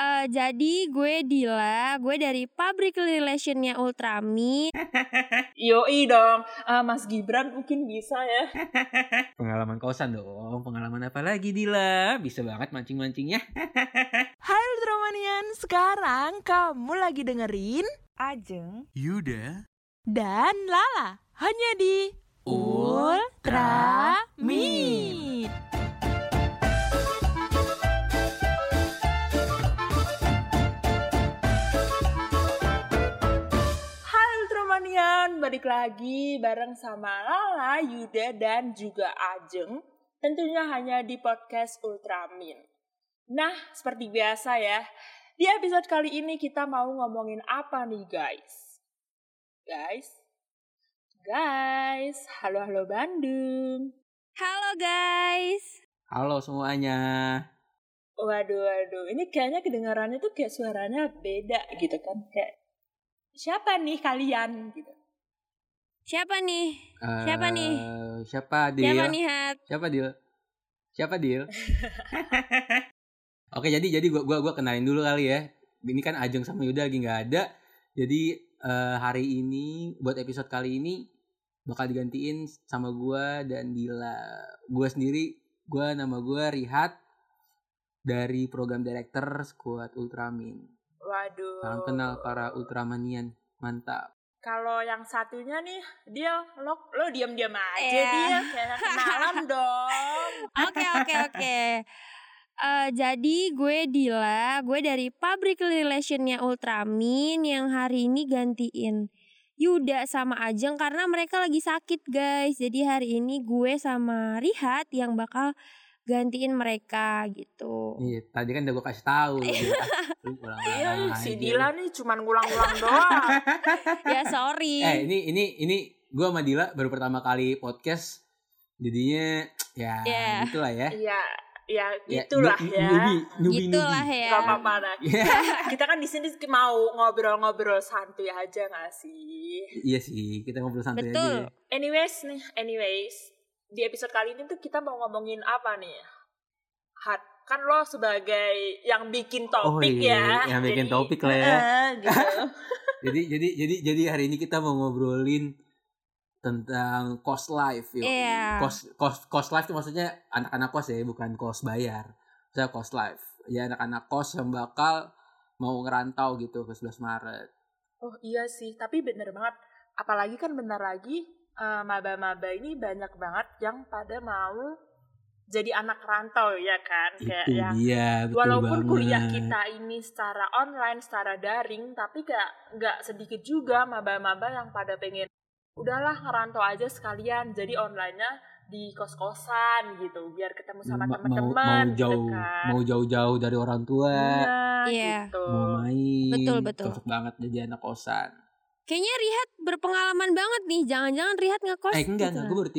Eh, jadi gue Dila, gue dari Public Relationnya Ultrami. Yoi dong, Eh, Mas Gibran mungkin bisa ya. Pengalaman kosan dong. Pengalaman apa lagi Dila? Bisa banget mancing-mancingnya. Hai Ultramanian, sekarang kamu lagi dengerin Ajeng Yuda. dan Lala hanya di Ultra Meet. Balik lagi bareng sama Lala, Yuda, dan juga Ajeng. Tentunya hanya di podcast Ultramin. Nah, seperti biasa ya, di episode kali ini kita mau ngomongin apa nih guys? Guys? Guys, halo-halo Bandung. Halo guys. Halo semuanya. Waduh, waduh, ini kayaknya kedengarannya tuh kayak suaranya beda gitu kan. Kayak, siapa nih kalian gitu. Siapa nih? Siapa Eh, nih? Siapa Dil? Siapa nih Hat? Siapa Dil? Siapa Dil? Oke, jadi jadi gua gua gua kenalin dulu kali ya. Ini kan Ajeng sama Yuda lagi nggak ada. Jadi eh, hari ini buat episode kali ini bakal digantiin sama gua dan Dila. Gua sendiri, gua nama gua Rihat dari program director Squad Ultramin. Waduh. Salam kenal para Ultramanian. Mantap. Kalau yang satunya nih, dia lo lo diam-diam aja Iya. dia kayak kenalan dong. Oke oke oke. Eh, jadi gue Dila, gue dari Public Relationnya Ultramin yang hari ini gantiin Yuda sama Ajeng karena mereka lagi sakit guys. Jadi hari ini gue sama Rihat yang bakal gantiin mereka gitu. Iya, tadi kan udah gue kasih tahu. Lu ulang Iya, si. Dila nih cuman ngulang-ngulang doang. ya sorry. Eh ini ini ini gue sama Dila baru pertama kali podcast, jadinya ya Iya. gitulah ya. Iya, ya Ya, gitulah nu- ya. Nubi, nubi, Gitulah nubi. ya. Gak apa-apa. Iya. Kita kan di sini mau ngobrol-ngobrol santuy aja gak sih? Iya sih, kita ngobrol santai Betul. aja. Anyways nih, anyways. Di episode kali ini tuh kita mau ngomongin apa nih? Hat, kan lo sebagai yang bikin topik Oh iya, ya. yang bikin Jadi, topik lah ya. eh, gitu. Jadi jadi jadi jadi hari ini kita mau ngobrolin tentang cost life yo. Iya. Cost cost cost life itu maksudnya anak-anak kos ya, bukan kos bayar. Saya cost life. Ya anak-anak kos yang bakal mau ngerantau gitu ke 11 Maret. Oh iya sih, tapi bener banget. Apalagi kan bentar lagi eh, maba-maba ini banyak banget yang pada mau jadi anak rantau ya kan? Kayak itu yang dia, betul walaupun banget. kuliah kita ini secara online, secara daring, tapi kayak nggak sedikit juga maba-maba yang pada pengen udahlah ngerantau aja sekalian. Jadi online-nya di kos-kosan gitu, biar ketemu sama Ma- mau, teman-teman mau jauh gitu kan. mau jauh-jauh dari orang tua Nah, Iya. gitu. mau main Betul, betul. cocok banget jadi anak kosan Kayaknya Rihat berpengalaman banget nih. Jangan-jangan Rihat ngekos. eh enggak gitu. enggak gue baru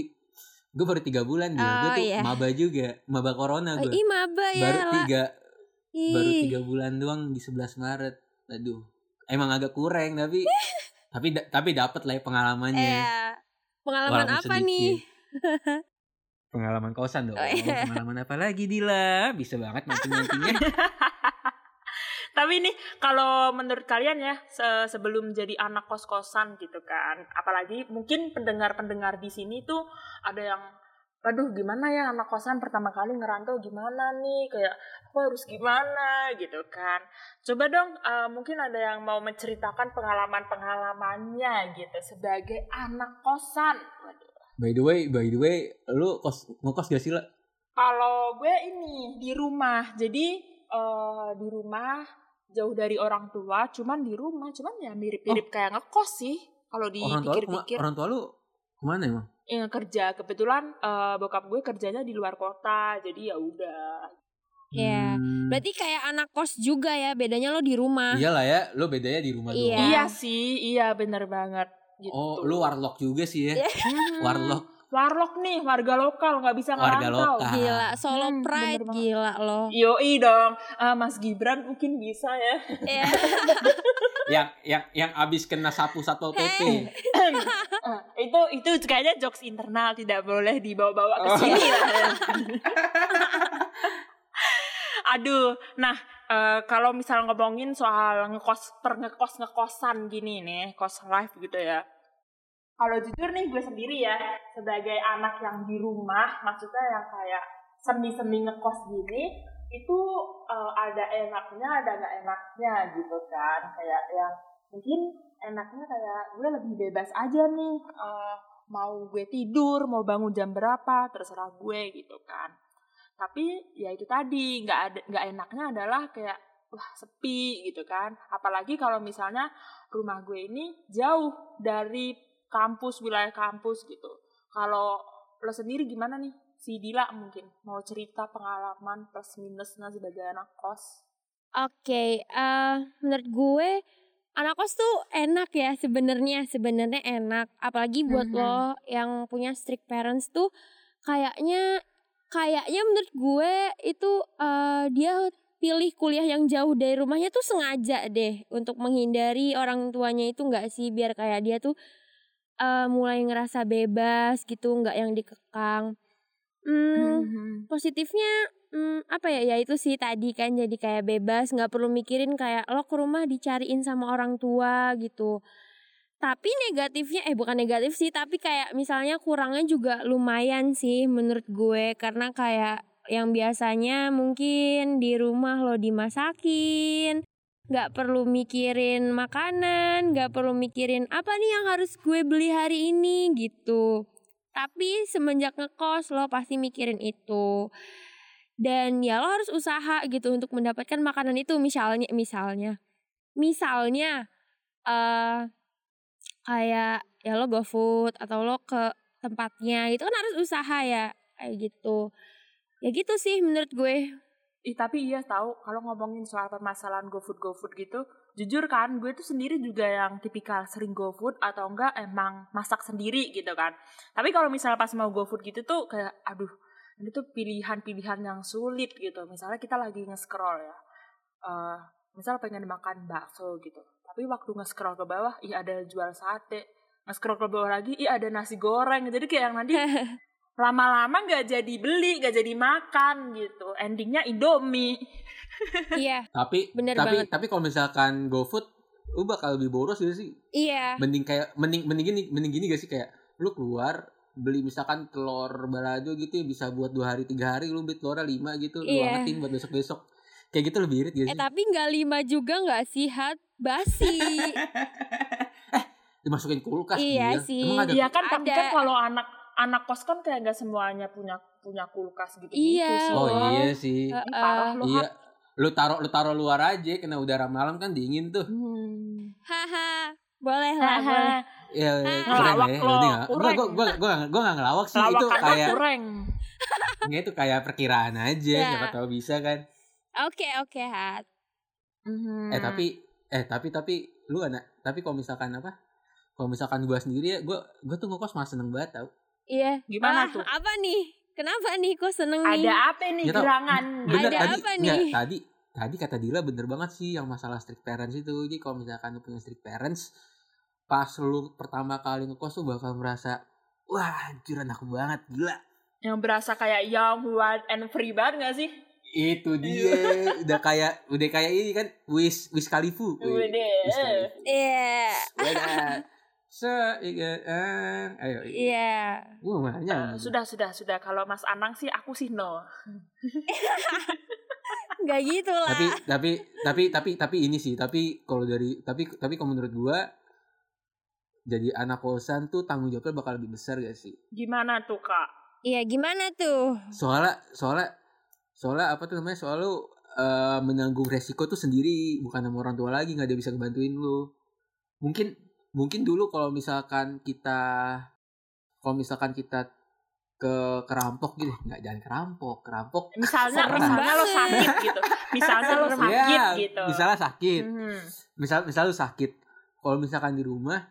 gue baru tiga bulan dia gue Oh, tuh iya. maba juga maba corona Oh, gue ih maba ya. baru tiga baru tiga bulan doang di 11 Maret aduh emang agak kurang tapi tapi da- tapi dapat lah ya pengalamannya Eh, pengalaman Walaupun apa sedikit. nih? pengalaman kosan dong Oh, iya. pengalaman apa lagi Dila bisa banget mancing-mancingnya Tapi nih kalau menurut kalian ya se- sebelum jadi anak kos-kosan gitu kan, apalagi mungkin pendengar-pendengar di sini tuh ada yang aduh gimana ya anak kosan pertama kali ngerantau gimana nih kayak aku harus gimana gitu kan. Coba dong eh, mungkin ada yang mau menceritakan pengalaman-pengalamannya gitu sebagai anak kosan. By the way by the way lu kos ngekos gak sih lah Kalau gue ini di rumah, jadi eh, di rumah jauh dari orang tua, cuman di rumah, cuman ya mirip-mirip kayak ngekos sih. Kalau Oh. orang tua lu kema- dipikir-pikir, orang tua lu ke mana emang ya, kerja kebetulan eh, bokap gue kerjanya di luar kota, jadi ya udah. Iya. Hmm. Berarti kayak anak kos juga ya. Bedanya lo di rumah. Iyalah ya, lu bedanya di rumah Iya. doang. Iya sih, iya bener banget. Gitu. Oh, lu warlock juga sih ya. Hmm, Warlock. Warlock nih, warga lokal nggak bisa Warga ngerantau. lokal. Gila, solo Hmm, pride bener gila lo. Yoi dong, Eh, Mas Gibran mungkin bisa ya. Iya. yang yang yang abis kena sapu satpol pp. Hey. Eh, itu itu kayaknya jokes internal tidak boleh dibawa-bawa ke Oh. sini lah. Aduh, nah eh, kalau misal ngomongin soal ngekos per ngekos ngekosan gini nih, kos life gitu ya. Kalau jujur nih gue sendiri ya, sebagai anak yang di rumah, maksudnya yang kayak semi-semi ngekos gini, itu eh, ada enaknya, ada nggak enaknya gitu kan. Kayak yang mungkin enaknya kayak gue lebih bebas aja nih, eh, mau gue tidur, mau bangun jam berapa, terserah gue gitu kan tapi ya itu tadi nggak ada nggak enaknya adalah kayak wah sepi gitu kan apalagi kalau misalnya rumah gue ini jauh dari kampus wilayah kampus gitu. Kalau lo sendiri gimana nih? Si Dila mungkin mau cerita pengalaman plus minusnya sebagai anak kos? Oke, eh menurut gue anak kos tuh enak ya sebenarnya sebenarnya enak. Apalagi buat Mhm. lo yang punya strict parents tuh kayaknya kayaknya menurut gue itu eh dia pilih kuliah yang jauh dari rumahnya tuh sengaja deh untuk menghindari orang tuanya itu nggak sih? Biar kayak dia tuh eh mulai ngerasa bebas gitu nggak yang dikekang. Hmm, positifnya hmm, apa ya? Ya itu sih tadi kan jadi kayak bebas nggak perlu mikirin kayak lo ke rumah dicariin sama orang tua gitu. Tapi negatifnya eh bukan negatif sih tapi kayak misalnya kurangnya juga lumayan sih menurut gue. Karena kayak yang biasanya mungkin di rumah lo dimasakin nggak perlu mikirin makanan nggak perlu mikirin apa nih yang harus gue beli hari ini? Gitu. Tapi semenjak ngekos lo pasti mikirin itu. Dan ya lo harus usaha gitu untuk mendapatkan makanan itu. Misalnya misalnya misalnya eh kayak ya lo GoFood atau lo ke tempatnya itu kan harus usaha ya kayak gitu. Ya gitu sih menurut gue Ih, tapi iya tahu kalau ngomongin soal permasalahan GoFood GoFood gitu, jujur kan gue tuh sendiri juga yang tipikal sering GoFood atau enggak emang masak sendiri gitu kan. Tapi kalau misalnya pas mau GoFood gitu tuh kayak aduh, ini tuh pilihan-pilihan yang sulit gitu. Misalnya kita lagi nge-scroll ya. eh misal pengen makan bakso gitu. Tapi waktu nge-scroll ke bawah, ih ada jual sate. Nge-scroll ke bawah lagi, ih ada nasi goreng. Jadi kayak yang nanti lama-lama nggak jadi beli, nggak jadi makan gitu. Endingnya Indomie. iya Tapi Bener tapi banget. tapi kalau misalkan GoFood lu bakal lebih boros gak sih? iya Mending kayak mending mending gini mending gini gak sih kayak lu keluar beli misalkan telur balado gitu ya bisa buat dua hari tiga hari lu beli telurnya lima gitu lu Iya. angetin buat besok besok kayak gitu lebih irit gak eh sih? tapi nggak lima juga nggak sih hat basi Dimasukin kulkas Iya Gil. sih. Emang ada Iya kan, tapi kan kalau anak anak kos kan kayak nggak semuanya punya punya kulkas gitu Iya. sih. Oh loh. iya sih. Ini parah. Iya. Lu taruh lu taruh luar aja kena udara malam kan dingin tuh. Hmm. haha boleh lah boleh Ya, Ah. keren ya. lo, Ini nggak- Gua gua gua gua gua nggak ngelawak sih itu kayak kurang. nggak itu kayak perkiraan aja Ya. siapa tahu bisa kan. oke oke hat Mhm. Eh tapi eh tapi tapi lu anak tapi kalau misalkan apa? Kalau misalkan gua sendiri ya gua gua tuh ngekos malah seneng banget tau. Iya Gimana Wah, tuh? apa nih kenapa nih kok seneng nih ada apa nih Ya tau, gerangan? Bener Ada tadi apa nih? tadi tadi kata Dila bener banget sih yang masalah strict parents itu. Jadi kalau misalkan lu punya strict parents pas lu pertama kali ngekos tuh bakal merasa wah anjir anak banget gila. Yang berasa kayak young, wild, and free banget gak sih? Itu dia udah kayak udah kayak ini kan Wede. Wiz Khalifu. iya Dadah. Se iya, eh, ayo. iya Gua mau nanya. Eh, sudah sudah sudah kalau Mas Anang sih aku sih no. nggak gitu lah Tapi tapi tapi tapi tapi ini sih, tapi kalau dari tapi tapi kalau menurut gua jadi anak kosan tuh tanggung jawabnya bakal lebih besar gak sih? Gimana tuh kak? iya gimana tuh Soalnya soalnya soalnya apa tuh namanya? Soalnya lu eh, menanggung resiko tuh sendiri, bukan sama orang tua lagi, nggak ada yang bisa ngebantuin lu. Mungkin mungkin dulu kalau misalkan kita kalau misalkan kita ke kerampok gitu, nggak jangan kerampok, kerampok. Misalnya Serem misalnya lo sakit gitu. Misalnya lo Serem. sakit Ya, gitu. Misalnya sakit, Mhm. misal misal lu sakit kalau misalkan di rumah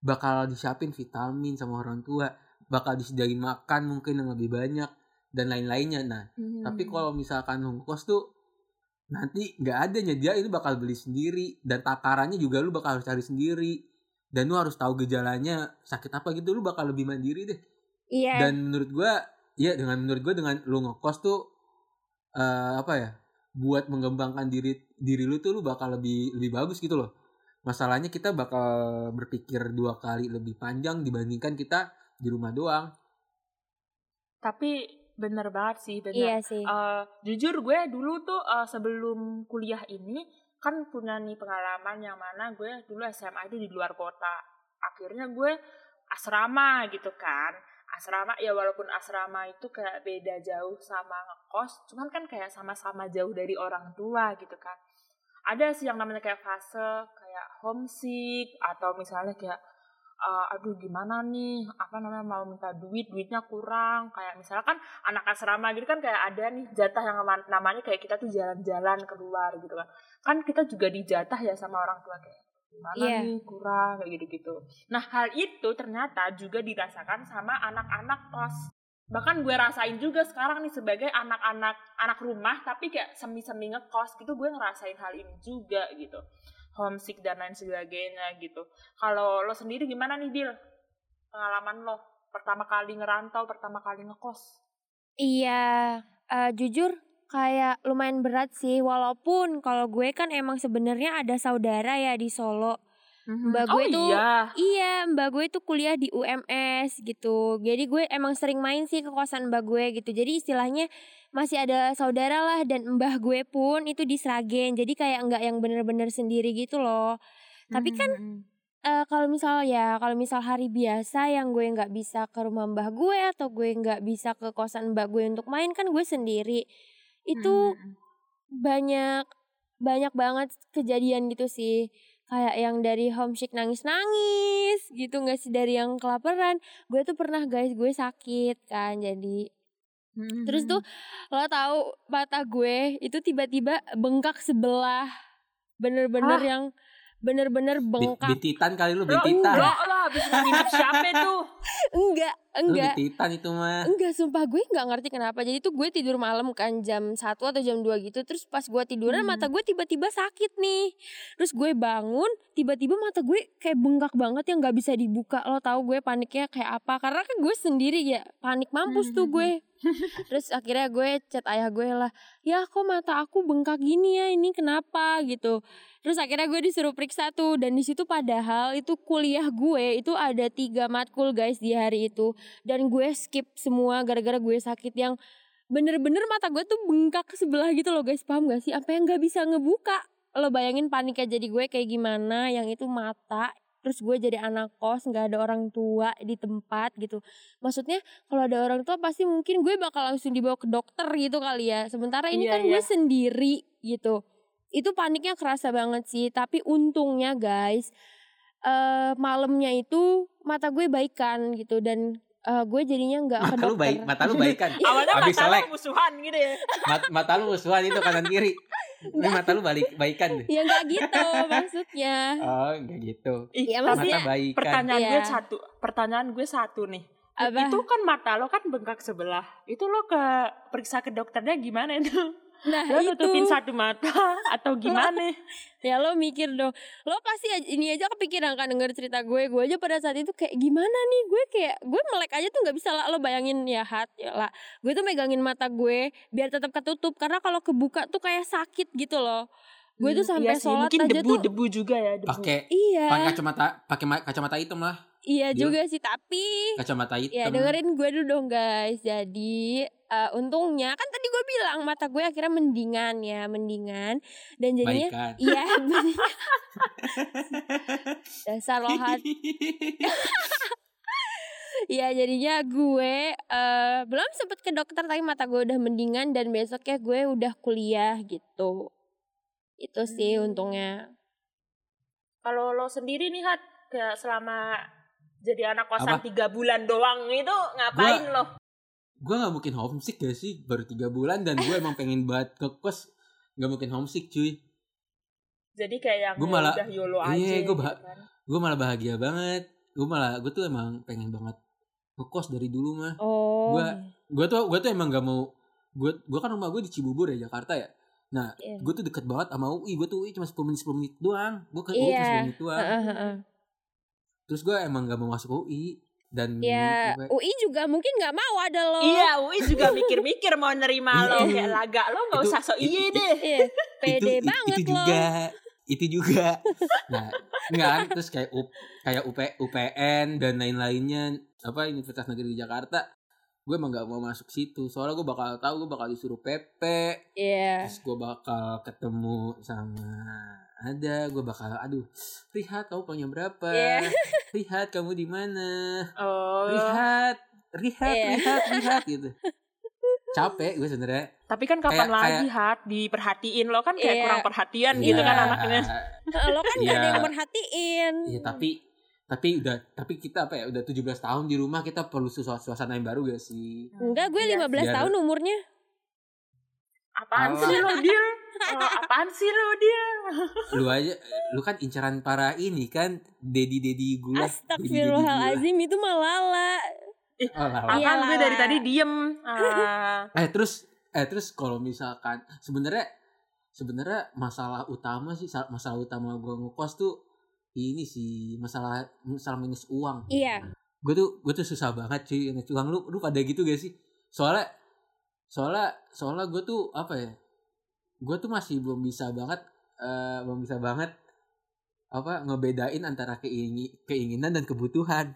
bakal disiapin vitamin sama orang tua bakal disediain makan mungkin yang lebih banyak dan lain-lainnya nah Mhm. tapi kalau misalkan lu ngekos tuh nanti nggak ada nyediain lu bakal beli sendiri dan takarannya juga lu bakal harus cari sendiri dan lu harus tahu gejalanya sakit apa gitu lu bakal lebih mandiri deh iya dan menurut gua ya dengan menurut gua dengan lu ngekos tuh eh, apa ya buat mengembangkan diri diri lu tuh lu bakal lebih lebih bagus gitu loh masalahnya kita bakal berpikir dua kali lebih panjang dibandingkan kita di rumah doang Tapi bener banget sih, bener. Iya sih. Eh, jujur gue dulu tuh eh, sebelum kuliah ini kan punya nih pengalaman yang mana gue dulu SMA itu di luar kota. Akhirnya gue asrama gitu kan. Asrama ya walaupun asrama itu kayak beda jauh sama ngekos, cuman kan kayak sama-sama jauh dari orang tua gitu kan. Ada sih yang namanya kayak fase kayak homesick atau misalnya kayak eh, aduh gimana nih? Apa namanya mau minta duit duitnya kurang. Kayak misalnya kan anak asrama gitu kan kayak ada nih jatah yang nama- namanya kayak kita tuh jalan-jalan keluar gitu kan. Kan kita juga dijatah ya sama orang tua kayak gimana Iya. nih? Kurang kayak gitu gitu nah hal itu ternyata juga dirasakan sama anak-anak kos. Bahkan gue rasain juga sekarang nih sebagai anak-anak anak rumah tapi kayak semi-semi ngekos gitu gue ngerasain hal ini juga gitu homesick dan lain sebagainya gitu kalau lo sendiri gimana nih Dil pengalaman lo pertama kali ngerantau pertama kali ngekos Iya, eh, jujur kayak lumayan berat sih. Walaupun kalau gue kan emang sebenarnya ada saudara ya di Solo. Mbak oh gue tuh- iya Iya, mbak gue tuh kuliah di UMS gitu. Jadi gue emang sering main sih ke kosan mbak gue gitu. Jadi istilahnya masih ada saudara lah dan mbah gue pun itu di Sragen. Jadi kayak nggak yang bener-bener sendiri gitu loh. Tapi kan Mhm. eh, kalau misal ya kalau misal hari biasa yang gue nggak bisa ke rumah mbah gue atau gue nggak bisa ke kosan mbak gue untuk main kan gue sendiri itu Mhm. banyak banyak banget kejadian gitu sih kayak yang dari homesick nangis nangis gitu nggak sih dari yang kelaparan. Gue tuh pernah guys gue sakit kan jadi. Mhm. terus tuh lo tahu mata gue itu tiba-tiba bengkak sebelah bener-bener yang bener-bener bengkak. bintitan kali lu Lo bintitan. enggak lah habis nginep siapa tuh? Enggak lu enggak bintitan itu mah Enggak, sumpah gue nggak ngerti kenapa. Jadi tuh gue tidur malam kan jam 1 atau jam 2 gitu. Terus pas gue tiduran Hmm. mata gue tiba-tiba sakit nih. Terus gue bangun, tiba-tiba mata gue kayak bengkak banget yang nggak bisa dibuka. Lo tahu gue paniknya kayak apa? Karena kan gue sendiri ya, panik mampus tuh Hmm. gue. Terus akhirnya gue chat ayah gue lah, ya kok mata aku bengkak gini ya, ini kenapa gitu. Terus akhirnya gue disuruh periksa tuh dan di situ padahal itu kuliah gue itu ada tiga matkul guys di hari itu dan gue skip semua gara-gara gue sakit yang bener-bener mata gue tuh bengkak ke sebelah gitu loh guys. Paham gak sih? Apa yang nggak bisa ngebuka? Lo bayangin paniknya jadi gue kayak gimana yang itu mata terus gue jadi anak kos nggak ada orang tua di tempat gitu. Maksudnya kalau ada orang tua pasti mungkin gue bakal langsung dibawa ke dokter gitu kali ya. Sementara ini Iya, kan gue iya. sendiri gitu. Itu paniknya kerasa banget sih. Tapi untungnya guys eh malamnya itu mata gue baikan gitu. Dan eh, gue jadinya nggak ke mata lu dokter. baik mata lu baikan awalnya Habis mata selek. lo musuhan gitu ya. Mat- mata lu musuhan itu kanan kiri. Ini mata lu balik baikan deh. Ya nggak gitu maksudnya. Oh enggak gitu. Iya, tapi maksudnya- mata baikan pertanyaan gue Iya. satu pertanyaan gue satu nih. Apa? itu kan mata lo kan bengkak sebelah. Itu lo ke periksa ke dokternya gimana itu nah lo itu. nutupin satu mata atau gimana? Ya lo mikir dong. Lo pasti ini aja kepikiran kan denger cerita gue. Gue aja pada saat itu kayak gimana nih? Gue kayak gue melek aja tuh nggak bisa lah. Lo bayangin ya hat ya lah. Gue tuh megangin mata gue biar tetap ketutup. Karena kalau kebuka tuh kayak sakit gitu loh. Gue tuh Hmm, sampai iya sih, sholat mungkin aja debu tuh debu juga ya debu. Pakai iya. pakai kacamata pakai ma- kacamata hitam lah iya Gila. juga sih tapi kacamata hitam Ya dengerin gue dulu dong guys Jadi eh, untungnya kan tadi gue bilang mata gue akhirnya mendingan ya Mendingan Dan jadinya Iya mendingan. Dasar lo hat Iya jadinya gue eh, Belum sempet ke dokter Tapi mata gue udah mendingan Dan besoknya gue udah kuliah gitu Itu sih Hmm. untungnya kalau lo sendiri nih hat kayak selama jadi anak kosan tiga bulan doang itu ngapain lo gue nggak mungkin homesick gak sih? Baru tiga bulan dan gue emang pengen banget ke kos. Nggak mungkin homesick cuy. Jadi kayak yang Gua ya malah- udah yolo aja iya, gua gitu bah- kan. gue malah bahagia banget. Gue malah gue tuh emang pengen banget ke kos dari dulu mah. Oh. Gua- gue tuh gue tuh emang gak mau gue gue kan rumah gue di Cibubur ya Jakarta ya. Nah Iya. gue tuh deket banget sama UI gue tuh UI cuma 10 menit 10 menit doang. Gue ke UI cuma Iya. 10 menit doang. Heeh, heeh. Terus gue emang gak mau masuk UI dan Ya, apa- UI juga mungkin nggak mau ada lo. Iya, Ui juga mikir-mikir mau nerima lo Itu- kayak laga lo nggak itu- usah so iye itu- deh. Iya, pede itu, banget itu lo. juga itu juga nah enggak kan terus kayak U, kayak UP, UPN dan lain-lainnya apa Universitas Negeri Jakarta gue emang gak mau masuk situ soalnya gue bakal tahu gue bakal disuruh PP Iya. terus gue bakal ketemu sama ada gue bakal aduh lihat kamu punya berapa Iya. lihat kamu di mana Oh. lihat lihat Iya. lihat lihat gitu capek gue sebenarnya Tapi kan kapan Kayak- lagi hat diperhatiin lo kan kayak Iya. kurang perhatian gitu Iya. kan anaknya. Lo kan gak ada Iya. yang merhatiin. Iya tapi tapi udah tapi kita apa ya udah 17 tahun di rumah kita perlu suasana, yang baru gak sih? Enggak, gue Iya 15 Biar- tahun umurnya. Apaan sih lo Dil? Oh, apaan sih lo Dil? Lu aja lu kan incaran para ini kan dedi dedi gue. Astagfirullahalazim itu malala. Oh, lah, lah. Apaan Iyalah. gue dari tadi diem. Ah. Eh terus eh terus kalau misalkan sebenarnya sebenarnya masalah utama sih sa- masalah utama gue ngekos tuh ini sih masalah masalah minus uang. Iya. gue tuh gue tuh susah banget cuy ngecek uang lu lu pada gitu gak sih soalnya soalnya soalnya gue tuh apa ya gue tuh masih belum bisa banget eh, belum bisa banget apa ngebedain antara keingi- keinginan dan kebutuhan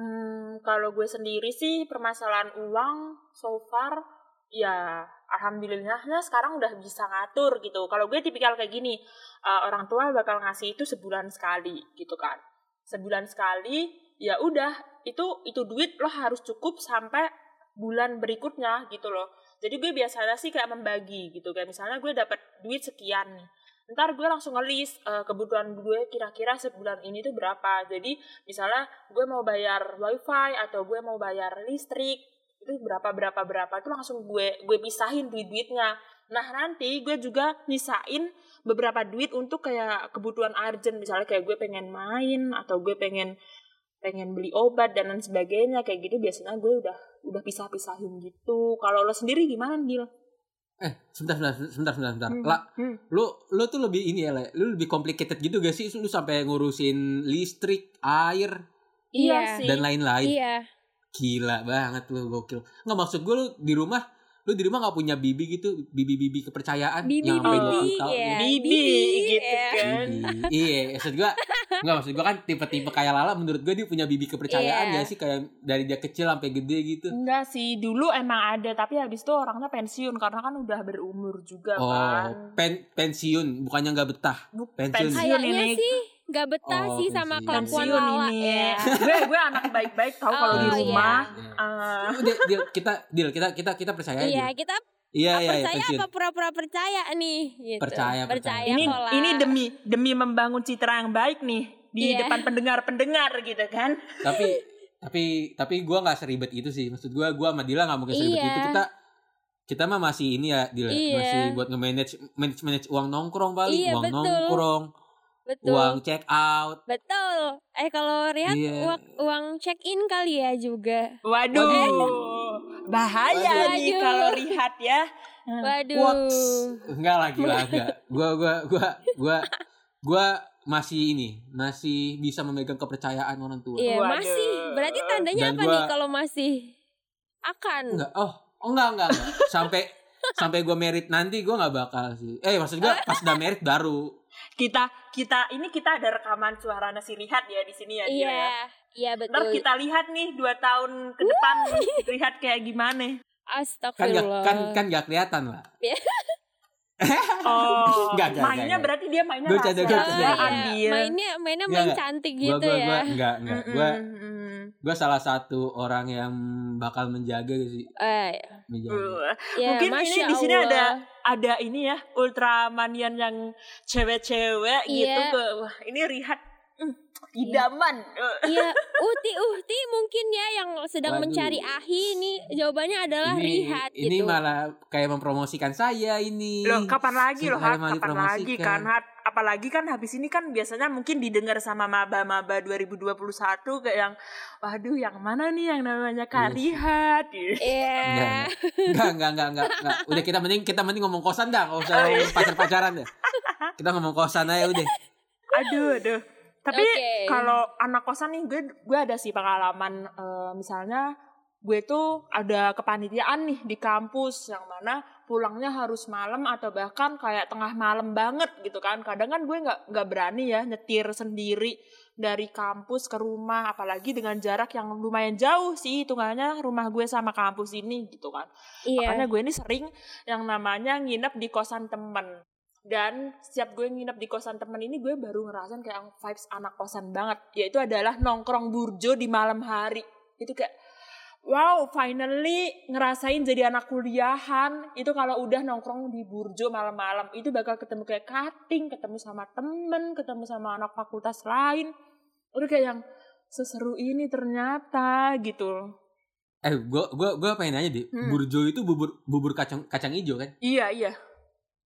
Hmm, kalau gue sendiri sih permasalahan uang so far ya alhamdulillahnya sekarang udah bisa ngatur gitu. Kalau gue tipikal kayak gini, eh, orang tua bakal ngasih itu sebulan sekali gitu kan. Sebulan sekali ya udah itu itu duit lo harus cukup sampai bulan berikutnya gitu loh. Jadi gue biasanya sih kayak membagi gitu kayak misalnya gue dapat duit sekian nih. Ntar gue langsung ngelis eh, kebutuhan gue kira-kira sebulan ini tuh berapa. Jadi misalnya gue mau bayar wifi atau gue mau bayar listrik itu berapa berapa berapa itu langsung gue gue pisahin duit duitnya nah nanti gue juga misain beberapa duit untuk kayak kebutuhan urgent misalnya kayak gue pengen main atau gue pengen pengen beli obat dan lain sebagainya kayak gitu biasanya gue udah udah pisah pisahin gitu kalau lo sendiri gimana Dil? eh sebentar sebentar sebentar sebentar, sebentar. Hmm, lah hmm. lu lu tuh lebih ini ya Le. lu lebih complicated gitu gak sih lu sampai ngurusin listrik air Iya sih. dan lain-lain Iya. Gila banget lu gokil. Nggak maksud gue lu di rumah lu di rumah nggak punya bibi gitu bibi-bibi kepercayaan Bibi yang bibi 20 tahun ya. Bibi, gitu ya. kan. Bibi. iya maksud gue nggak maksud gue kan tipe-tipe kayak Lala menurut gue dia punya bibi kepercayaan Iya. ya sih kayak dari dia kecil sampai gede gitu Enggak sih, dulu emang ada, tapi habis itu orangnya pensiun karena kan udah berumur juga oh kan. pen pensiun bukannya nggak betah pensiun. pensiun Kayaknya ini. sih gak betah Oh, sih sama pensiun. kelakuan pensiun Lala ini. ya. gue gue anak baik-baik tahu kalau di Oh, rumah. Iya. eh, Udah, deal, kita deal kita kita kita percaya Iya, aja kita iya iya iya, percaya pensiun apa pura-pura percaya nih gitu. Percaya, percaya. ini kok, Lah. ini demi demi membangun citra yang baik nih di Iya. depan pendengar-pendengar gitu kan. tapi tapi tapi gue nggak seribet itu sih maksud gue gue sama Dila nggak mungkin seribet Iya. itu kita kita mah masih ini ya Dila Iya. masih buat nge-manage manage manage uang nongkrong paling Iya, uang betul. nongkrong Betul. uang check out Betul. Eh kalau Rihat Iya. uang, uang check in kali ya juga. Waduh. Bahaya nih Waduh. kalau lihat ya. Waduh. Quotes. enggak lah gila enggak gue gue gue gue gue masih ini masih bisa memegang kepercayaan orang tua Iya, Waduh. masih. Berarti tandanya Dan apa gua- nih kalau masih akan? enggak oh oh, enggak enggak, enggak. sampai sampai gue merit nanti gue nggak bakal sih eh maksud gue pas udah merit baru Kita kita ini kita ada rekaman suara nasi lihat ya di sini ya. Dia ya. Iya, iya Ntar betul. kita lihat nih dua tahun ke depan lihat kayak gimana. kan nggak Astagfirullah. kan kan nggak kelihatan lah Oh, Enggak, enggak, mainnya enggak. berarti dia mainnya Gua canda, gua Oh, canda. iya. Mainnya mainnya main enggak. cantik Gua- gitu gua, ya. gua, enggak enggak gue Mm-mm. gue salah satu orang yang bakal menjaga sih Eh, menjaga Uh, ya, Mungkin ini Masya di sini ada ada ini ya ultramanian yang cewek-cewek gitu Iya. ke wah ini Rihat mm, idaman. Uh, Iya, Uhti Uhti mungkin ya yang sedang Waduh. mencari Ahi ini jawabannya adalah ini Rihat ini gitu. malah kayak mempromosikan saya ini Loh, kapan lagi loh, Hat? Kapan lagi kan, Hat? Apalagi kan habis ini kan biasanya mungkin didengar sama maba-maba 2021 kayak yang, waduh yang mana nih yang namanya Kak Iya sih. Rihat? Iya. Enggak, enggak, enggak, enggak, enggak, enggak. Udah kita mending kita mending ngomong kosan dah, enggak usah Oh, iya. pacar-pacaran deh. Kita ngomong kosan aja udah. Aduh, aduh. Tapi Oke. kalau anak kosan nih gue gue ada sih pengalaman eh, misalnya gue tuh ada kepanitiaan nih di kampus yang mana pulangnya harus malam atau bahkan kayak tengah malam banget gitu kan. Kadang kan gue nggak nggak berani ya nyetir sendiri dari kampus ke rumah apalagi dengan jarak yang lumayan jauh sih hitungannya rumah gue sama kampus ini gitu kan. Iya. Makanya gue ini sering yang namanya nginep di kosan temen. Dan setiap gue nginep di kosan temen ini gue baru ngerasain kayak vibes anak kosan banget. Yaitu adalah nongkrong burjo di malam hari. Itu kayak, wow finally ngerasain jadi anak kuliahan. Itu kalau udah nongkrong di burjo malam-malam. Itu bakal ketemu kayak cutting, ketemu sama temen, ketemu sama anak fakultas lain. Udah kayak yang seseru ini ternyata gitu. Eh, gua gua gua pengen nanya deh. Hmm. Burjo itu bubur bubur kacang kacang hijau kan? Iya, iya.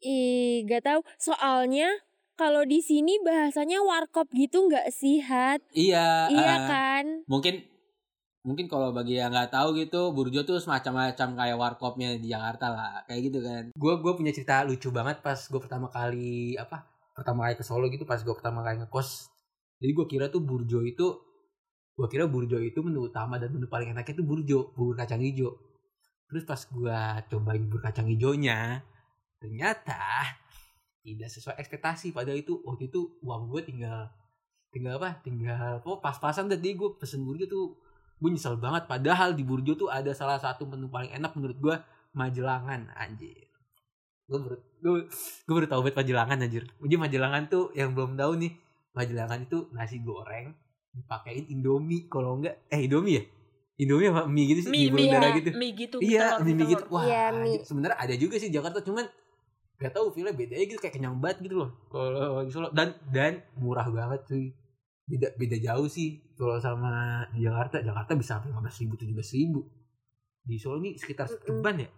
Ih, gak tahu. Soalnya kalau di sini bahasanya warkop gitu nggak sih, Hat? Iya. iya eh, kan? Mungkin mungkin kalau bagi yang nggak tahu gitu, Burjo tuh semacam-macam kayak warkopnya di Jakarta lah, kayak gitu kan. Gua gua punya cerita lucu banget pas gua pertama kali apa? Pertama kali ke Solo gitu pas gua pertama kali ngekos. Jadi gua kira tuh Burjo itu gua kira Burjo itu menu utama dan menu paling enaknya itu Burjo, bubur kacang hijau. Terus pas gua cobain bubur kacang hijaunya, ternyata tidak sesuai ekspektasi. Padahal itu waktu itu uang gue tinggal tinggal apa? Tinggal oh pas-pasan tadi gue pesen burjo tuh gue nyesel banget. Padahal di burjo tuh ada salah satu menu paling enak menurut gue majelangan anjir. Gue baru gue gue baru tahu banget majelangan anjir. Jadi majelangan tuh yang belum tahu nih majelangan itu nasi goreng dipakein indomie kalau enggak eh indomie ya? Indomie apa? Mie gitu sih Mie, mie, ya. gitu. mie gitu. iya mie mie gitu. wah mie. sebenarnya ada juga sih di Jakarta cuman gak tahu feelnya beda aja gitu kayak kenyang banget gitu loh kalau di Solo dan dan murah banget cuy beda beda jauh sih kalau sama di Jakarta Jakarta bisa sampai lima belas ribu tujuh belas ribu di Solo ini sekitar ceban ya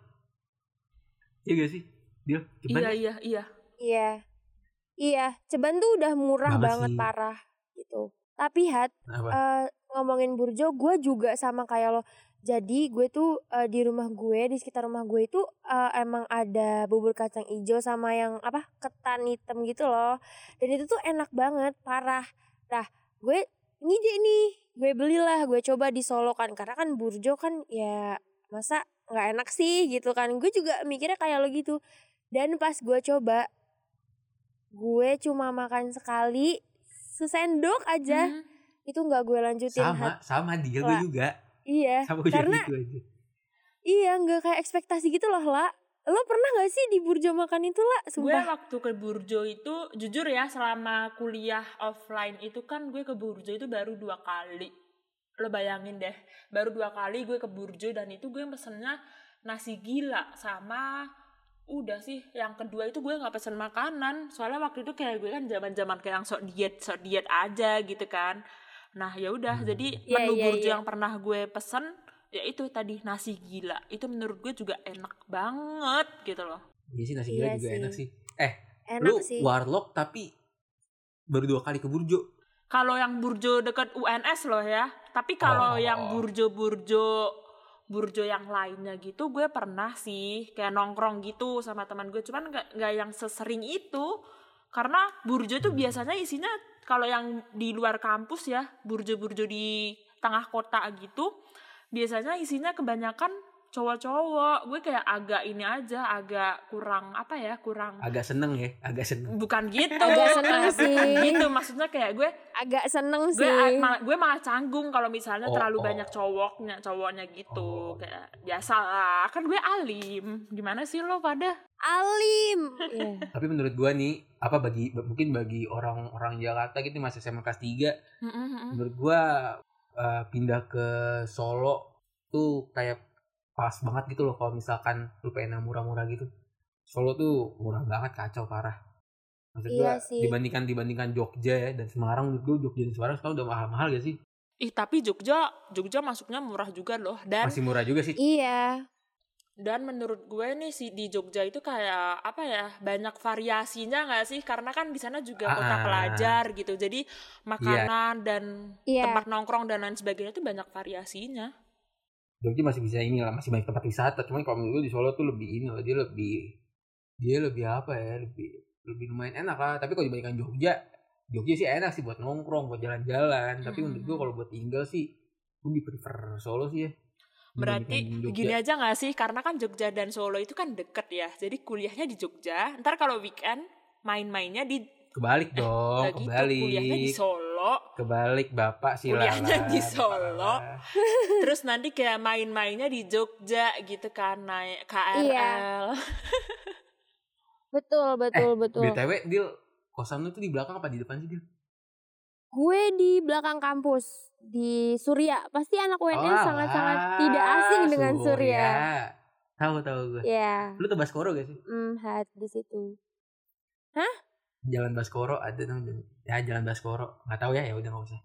iya gak sih dia ceban Iya, ya? iya, iya. Iya. Iya, Ceban tuh udah murah Banget banget sih. parah gitu. Tapi Hat, apa eh, ngomongin Burjo, gue juga sama kayak lo. Jadi gue tuh eh, di rumah gue, di sekitar rumah gue itu eh, emang ada bubur kacang ijo sama yang apa ketan hitam gitu loh. Dan itu tuh enak banget, parah. Nah, gue ngide nih, gue belilah, gue coba di Solo kan, karena kan Burjo kan ya masa nggak enak sih gitu kan. Gue juga mikirnya kayak lo gitu. Dan pas gue coba, gue cuma makan sekali, sesendok aja Hmm. itu nggak gue lanjutin sama Hat. sama dia gue juga iya sama gue karena gitu aja. iya nggak kayak ekspektasi gitu loh lah lo pernah nggak sih di Burjo makan itu lah Gue sumpah. waktu ke Burjo itu, jujur ya, selama kuliah offline itu kan gue ke Burjo itu baru dua kali. Lo bayangin deh, baru dua kali gue ke Burjo dan itu gue pesennya nasi gila sama udah sih yang kedua itu gue nggak pesen makanan. Soalnya waktu itu kayak gue kan zaman zaman kayak yang sok diet sok diet aja gitu kan nah ya udah Hmm. jadi Iya, menu iya, burjo iya. yang pernah gue pesen ya itu tadi nasi gila. Itu menurut gue juga enak banget gitu loh. Iya sih nasi Iya gila juga sih. enak sih. eh enak lu sih. warlock tapi baru dua kali ke Burjo. Kalau yang burjo deket UNS loh ya. Tapi kalau Oh. yang burjo burjo burjo yang lainnya gitu gue pernah sih kayak nongkrong gitu sama teman gue. Cuman nggak nggak yang sesering itu. Karena burjo itu biasanya isinya kalau yang di luar kampus ya burjo-burjo di tengah kota gitu biasanya isinya kebanyakan cowok-cowok gue kayak agak ini aja agak kurang apa ya kurang agak seneng ya agak seneng. Bukan gitu. Agak seneng Bukan sih. gitu maksudnya kayak gue agak seneng gue sih. a- malah, gue malah canggung kalau misalnya Oh, terlalu oh. banyak cowoknya cowoknya gitu. Oh. kayak biasa lah. Kan gue alim. Gimana sih lo pada alim. Iya. tapi menurut gua nih apa bagi mungkin bagi orang-orang Jakarta gitu masih SMA kelas 3 menurut gua eh, pindah ke Solo tuh kayak pas banget gitu loh kalau misalkan lu pengen yang murah-murah gitu. Solo tuh murah banget kacau parah. Maksud gua Iya sih. dibandingkan dibandingkan Jogja ya dan Semarang menurut gua Jogja dan Semarang sekarang udah mahal-mahal gak sih? Ih tapi Jogja Jogja masuknya murah juga loh dan masih murah juga sih. Iya. Dan menurut gue nih si di Jogja itu kayak apa ya banyak variasinya nggak sih? Karena kan di sana juga kota Ah. pelajar gitu jadi makanan dan iya. tempat nongkrong dan lain sebagainya itu banyak variasinya Jogja masih bisa ini lah masih banyak tempat wisata cuman kalau menurut gua di Solo tuh lebih ini lah dia lebih dia lebih apa ya lebih lebih lumayan enak lah tapi kalau dibandingkan Jogja Jogja sih enak sih buat nongkrong buat jalan-jalan tapi Hmm. untuk gue kalau buat tinggal sih gue lebih prefer Solo sih ya Berarti gini aja gak sih? Karena kan Jogja dan Solo itu kan deket ya. Jadi kuliahnya di Jogja. Ntar kalau weekend main-mainnya di kebalik dong Nggak gitu, kebalik kuliahnya di Solo. kebalik bapak sih Kuliahnya Lala. di Solo. Terus nanti kayak main-mainnya di Jogja gitu kan naik KRL. Iya. Betul, betul, betul. btw Dil kosan lu tuh di belakang apa di depan sih Dil Gue di belakang kampus di Surya. Pasti anak UNS Oh, sangat-sangat tidak asing dengan Surya. tahu tahu gue Ya, lu tuh Baskoro gak sih hmm, hat di situ. Jalan Baskoro ada dong ya Jalan Baskoro nggak tahu ya ya udah nggak usah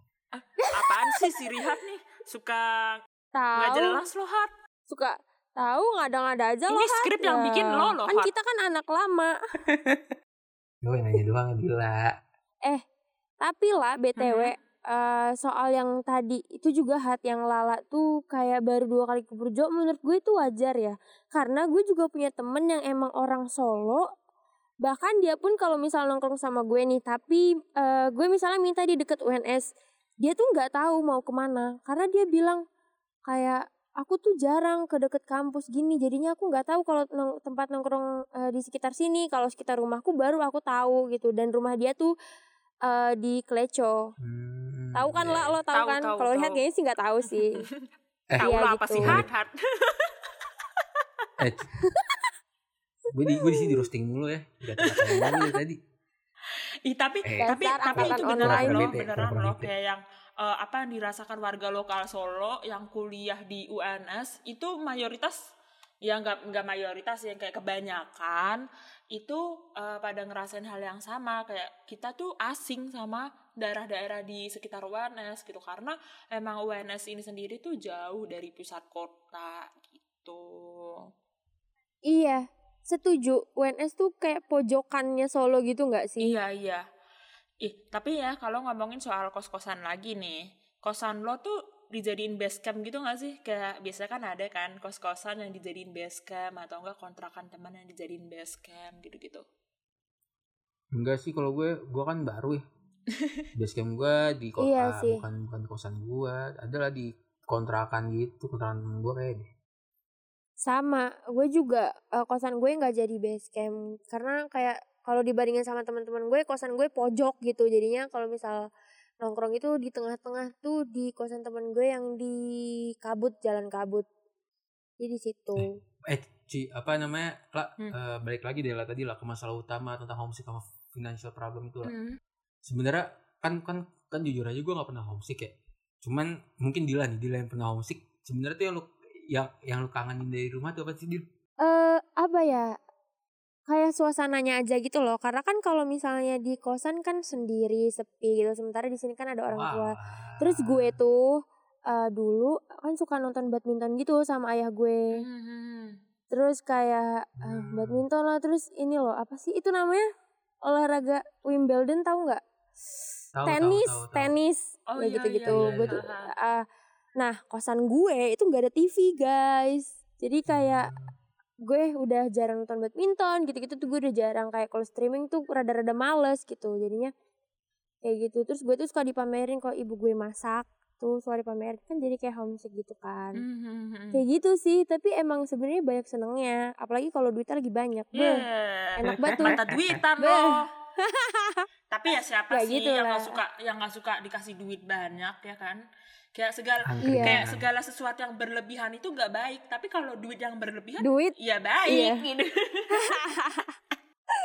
Apaan sih si Rihat nih? Suka nggak Tahu, jelas loh Hat. suka tahu ngada-ngada aja Ini loh. Hat. skrip yang Ya, bikin lo loh, Kan Hat. kita kan anak lama. gue nanya doang Dila Tapi lah BTW Mhm. eh, soal yang tadi itu juga hat yang Lala tuh kayak baru dua kali ke Burjo menurut gue itu wajar ya. Karena gue juga punya temen yang emang orang Solo. Bahkan dia pun kalau misal nongkrong sama gue nih, tapi eh, gue misalnya minta di deket UNS, dia tuh nggak tahu mau ke mana. Karena dia bilang kayak aku tuh jarang ke deket kampus gini, jadinya aku nggak tahu kalau nong- tempat nongkrong eh, di sekitar sini. Kalau sekitar rumahku baru aku tahu gitu. Dan rumah dia tuh eh, di Kleco. Hmm, Tahu kan iya. lah lo tahu Tahu, kan? Kalau lihat kayaknya sih nggak tahu sih. Eh, Tahu Iya lah apa gitu. sih Hat Hat. Gue di gue di sini di roasting mulu ya mulu ya tadi Ih, tapi Eh. tapi tapi itu beneran loh, beneran loh kayak yang eh, apa yang dirasakan warga lokal Solo yang kuliah di UNS itu mayoritas ya nggak nggak mayoritas yang kayak kebanyakan itu eh, pada ngerasain hal yang sama kayak kita tuh asing sama daerah-daerah di sekitar UNS gitu karena emang UNS ini sendiri tuh jauh dari pusat kota gitu. iya, setuju. UNS tuh kayak pojokannya Solo gitu nggak sih? Iya iya. Ih, tapi ya kalau ngomongin soal kos-kosan lagi nih, kosan lo tuh dijadiin base camp gitu gak sih? Kayak biasanya kan ada kan kos-kosan yang dijadiin base camp atau enggak kontrakan teman yang dijadiin base camp gitu-gitu. enggak sih kalau gue gue kan baru ya base camp gue di kota Iya sih. bukan bukan kosan gue adalah di kontrakan gitu kontrakan temen gue kayak deh Sama, gue juga eh, kosan gue nggak jadi base camp karena kayak kalau dibandingin sama teman-teman gue, kosan gue pojok gitu. Jadinya kalau misal nongkrong itu di tengah-tengah tuh di kosan teman gue yang di Kabut, Jalan Kabut. Jadi di situ. eh Ci, apa namanya lah Hmm. eh, balik lagi deh lah tadi lah ke masalah utama tentang homesick sama financial problem itu lah Hmm. sebenarnya kan kan kan jujur aja gue nggak pernah homesick ya cuman mungkin Dila nih Dila yang pernah homesick sebenarnya tuh yang lu yang yang lu kangenin dari rumah tuh apa sih Dil? eh apa ya kayak suasananya aja gitu loh karena kan kalau misalnya di kosan kan sendiri sepi gitu sementara di sini kan ada orang tua Wah. terus gue tuh eh, dulu kan suka nonton badminton gitu sama ayah gue Hmm. terus kayak Hmm. badminton lah terus ini loh apa sih itu namanya olahraga Wimbledon tahu nggak tahu, tenis tahu, tahu. tenis Oh, ya iya, gitu-gitu iya, iya, gue iya. tuh ah, nah kosan gue itu nggak ada TV guys. Jadi kayak gue udah jarang nonton badminton gitu-gitu tuh gue udah jarang. Kayak kalau streaming tuh rada-rada males gitu. Jadinya kayak gitu. Terus gue tuh suka dipamerin kalau ibu gue masak tuh suka dipamerin. Kan jadi kayak homesick gitu kan. Hmm. kayak gitu sih. Tapi emang sebenarnya banyak senengnya. Apalagi kalau duitnya lagi banyak. Beuh, Yeah. enak banget tuh. Mata duitan loh. Tapi ya siapa Ya sih gitu yang nggak suka yang nggak suka dikasih duit banyak ya kan? Kayak segala. Iya. kayak segala sesuatu yang berlebihan itu nggak baik. Tapi kalau duit yang berlebihan duit ya baik Iya. gitu.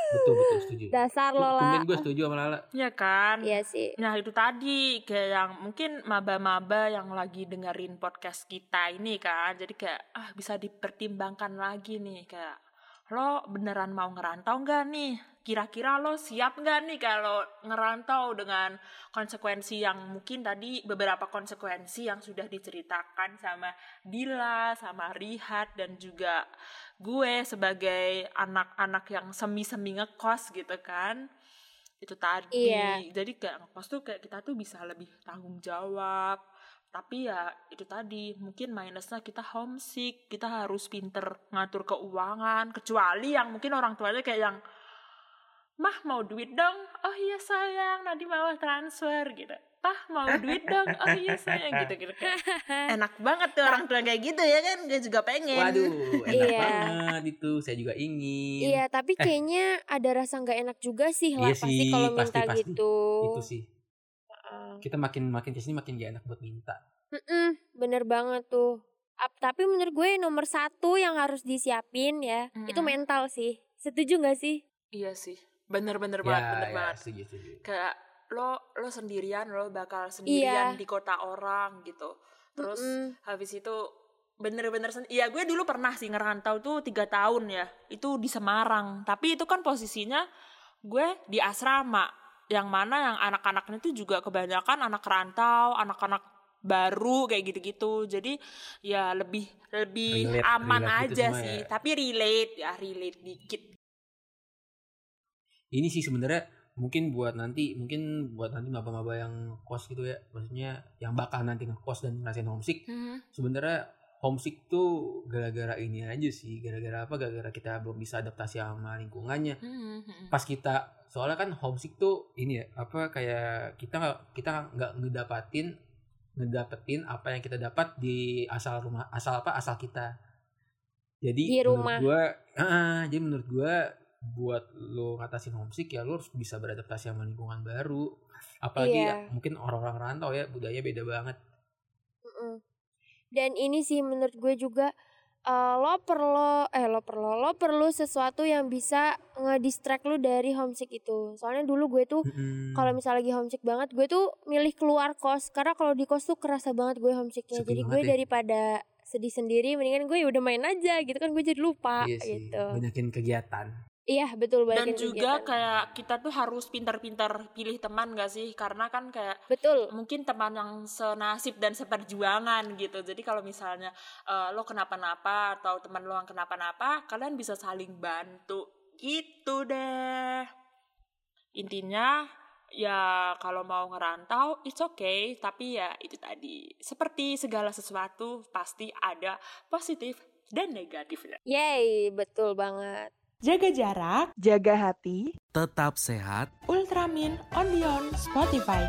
betul betul setuju dasar lo Tumben lah gue setuju sama Lala ya kan? iya sih Nah itu tadi kayak yang mungkin maba-maba yang lagi dengerin podcast kita ini kan jadi kayak ah bisa dipertimbangkan lagi nih kayak lo beneran mau ngerantau nggak nih? Kira-kira lo siap nggak nih kalau ngerantau dengan konsekuensi yang mungkin tadi beberapa konsekuensi yang sudah diceritakan sama Dila sama Rihat dan juga gue sebagai anak-anak yang semi-semi ngekos gitu kan? Itu tadi. Iya. jadi kayak ngekos tuh kayak kita tuh bisa lebih tanggung jawab tapi ya itu tadi mungkin minusnya kita homesick kita harus pinter ngatur keuangan kecuali yang mungkin orang tuanya kayak yang mah mau duit dong oh iya sayang nanti mau transfer gitu pah mau duit dong oh iya sayang gitu gitu enak banget tuh orang tua kayak gitu ya kan gue juga pengen Waduh, enak Iya. banget itu. Saya juga ingin. Iya, tapi kayaknya ada rasa nggak enak juga sih lah Iya pasti sih, kalau pasti, minta pasti. gitu. Itu sih. Kita makin makin ke sini makin gak enak buat minta. Mm-mm, bener banget tuh. Ap- tapi menurut gue nomor satu yang harus disiapin ya, Hmm. itu mental sih. Setuju gak sih? iya sih bener-bener Ya, banget bener ya, banget setuju, setuju. kayak lo lo sendirian lo bakal sendirian Iya. di kota orang gitu terus Mm-mm. habis itu bener-bener sen- Iya gue dulu pernah sih ngerantau tuh tiga tahun ya itu di Semarang tapi itu kan posisinya gue di asrama yang mana yang anak-anaknya itu juga kebanyakan anak rantau anak-anak baru kayak gitu-gitu. Jadi ya lebih lebih Relate- aman relate gitu aja semua sih. ya. tapi relate ya relate dikit. Ini sih sebenarnya mungkin buat nanti mungkin buat nanti maba-maba yang kos gitu ya. Maksudnya yang bakal nanti ngekos dan ngerasain homesick. Sebenarnya homesick tuh gara-gara ini aja sih gara-gara apa gara-gara kita belum bisa adaptasi sama lingkungannya pas kita soalnya kan homesick tuh ini ya apa kayak kita nggak kita nggak ngedapatin ngedapetin apa yang kita dapat di asal rumah asal apa asal kita jadi Di rumah. menurut gua ah, jadi menurut gua buat lo ngatasin homesick ya lo harus bisa beradaptasi sama lingkungan baru apalagi Iya. ya, mungkin orang-orang rantau ya budaya beda banget. Dan ini sih menurut gue juga eh, lo perlu eh lo perlu lo perlu sesuatu yang bisa ngedistract lu dari homesick itu. Soalnya dulu gue tuh Mm-mm. kalau misalnya lagi homesick banget, gue tuh milih keluar kos karena kalau di kos tuh kerasa banget gue homesicknya. Sepi Jadi gue ya. daripada sedih sendiri, mendingan gue ya udah main aja gitu kan gue jadi lupa iya sih gitu. banyakin kegiatan Iya betul dan banget. juga kayak kita tuh harus pintar-pintar pilih teman gak sih karena kan kayak betul. mungkin teman yang senasib dan seperjuangan gitu. Jadi kalau misalnya eh, lo kenapa-napa atau teman lo yang kenapa-napa, kalian bisa saling bantu. Gitu deh. Intinya ya kalau mau ngerantau it's okay, tapi ya itu tadi seperti segala sesuatu pasti ada positif dan negatifnya. Yay, betul banget. Jaga jarak, jaga hati. Tetap sehat. Ultramin on Beyond Spotify.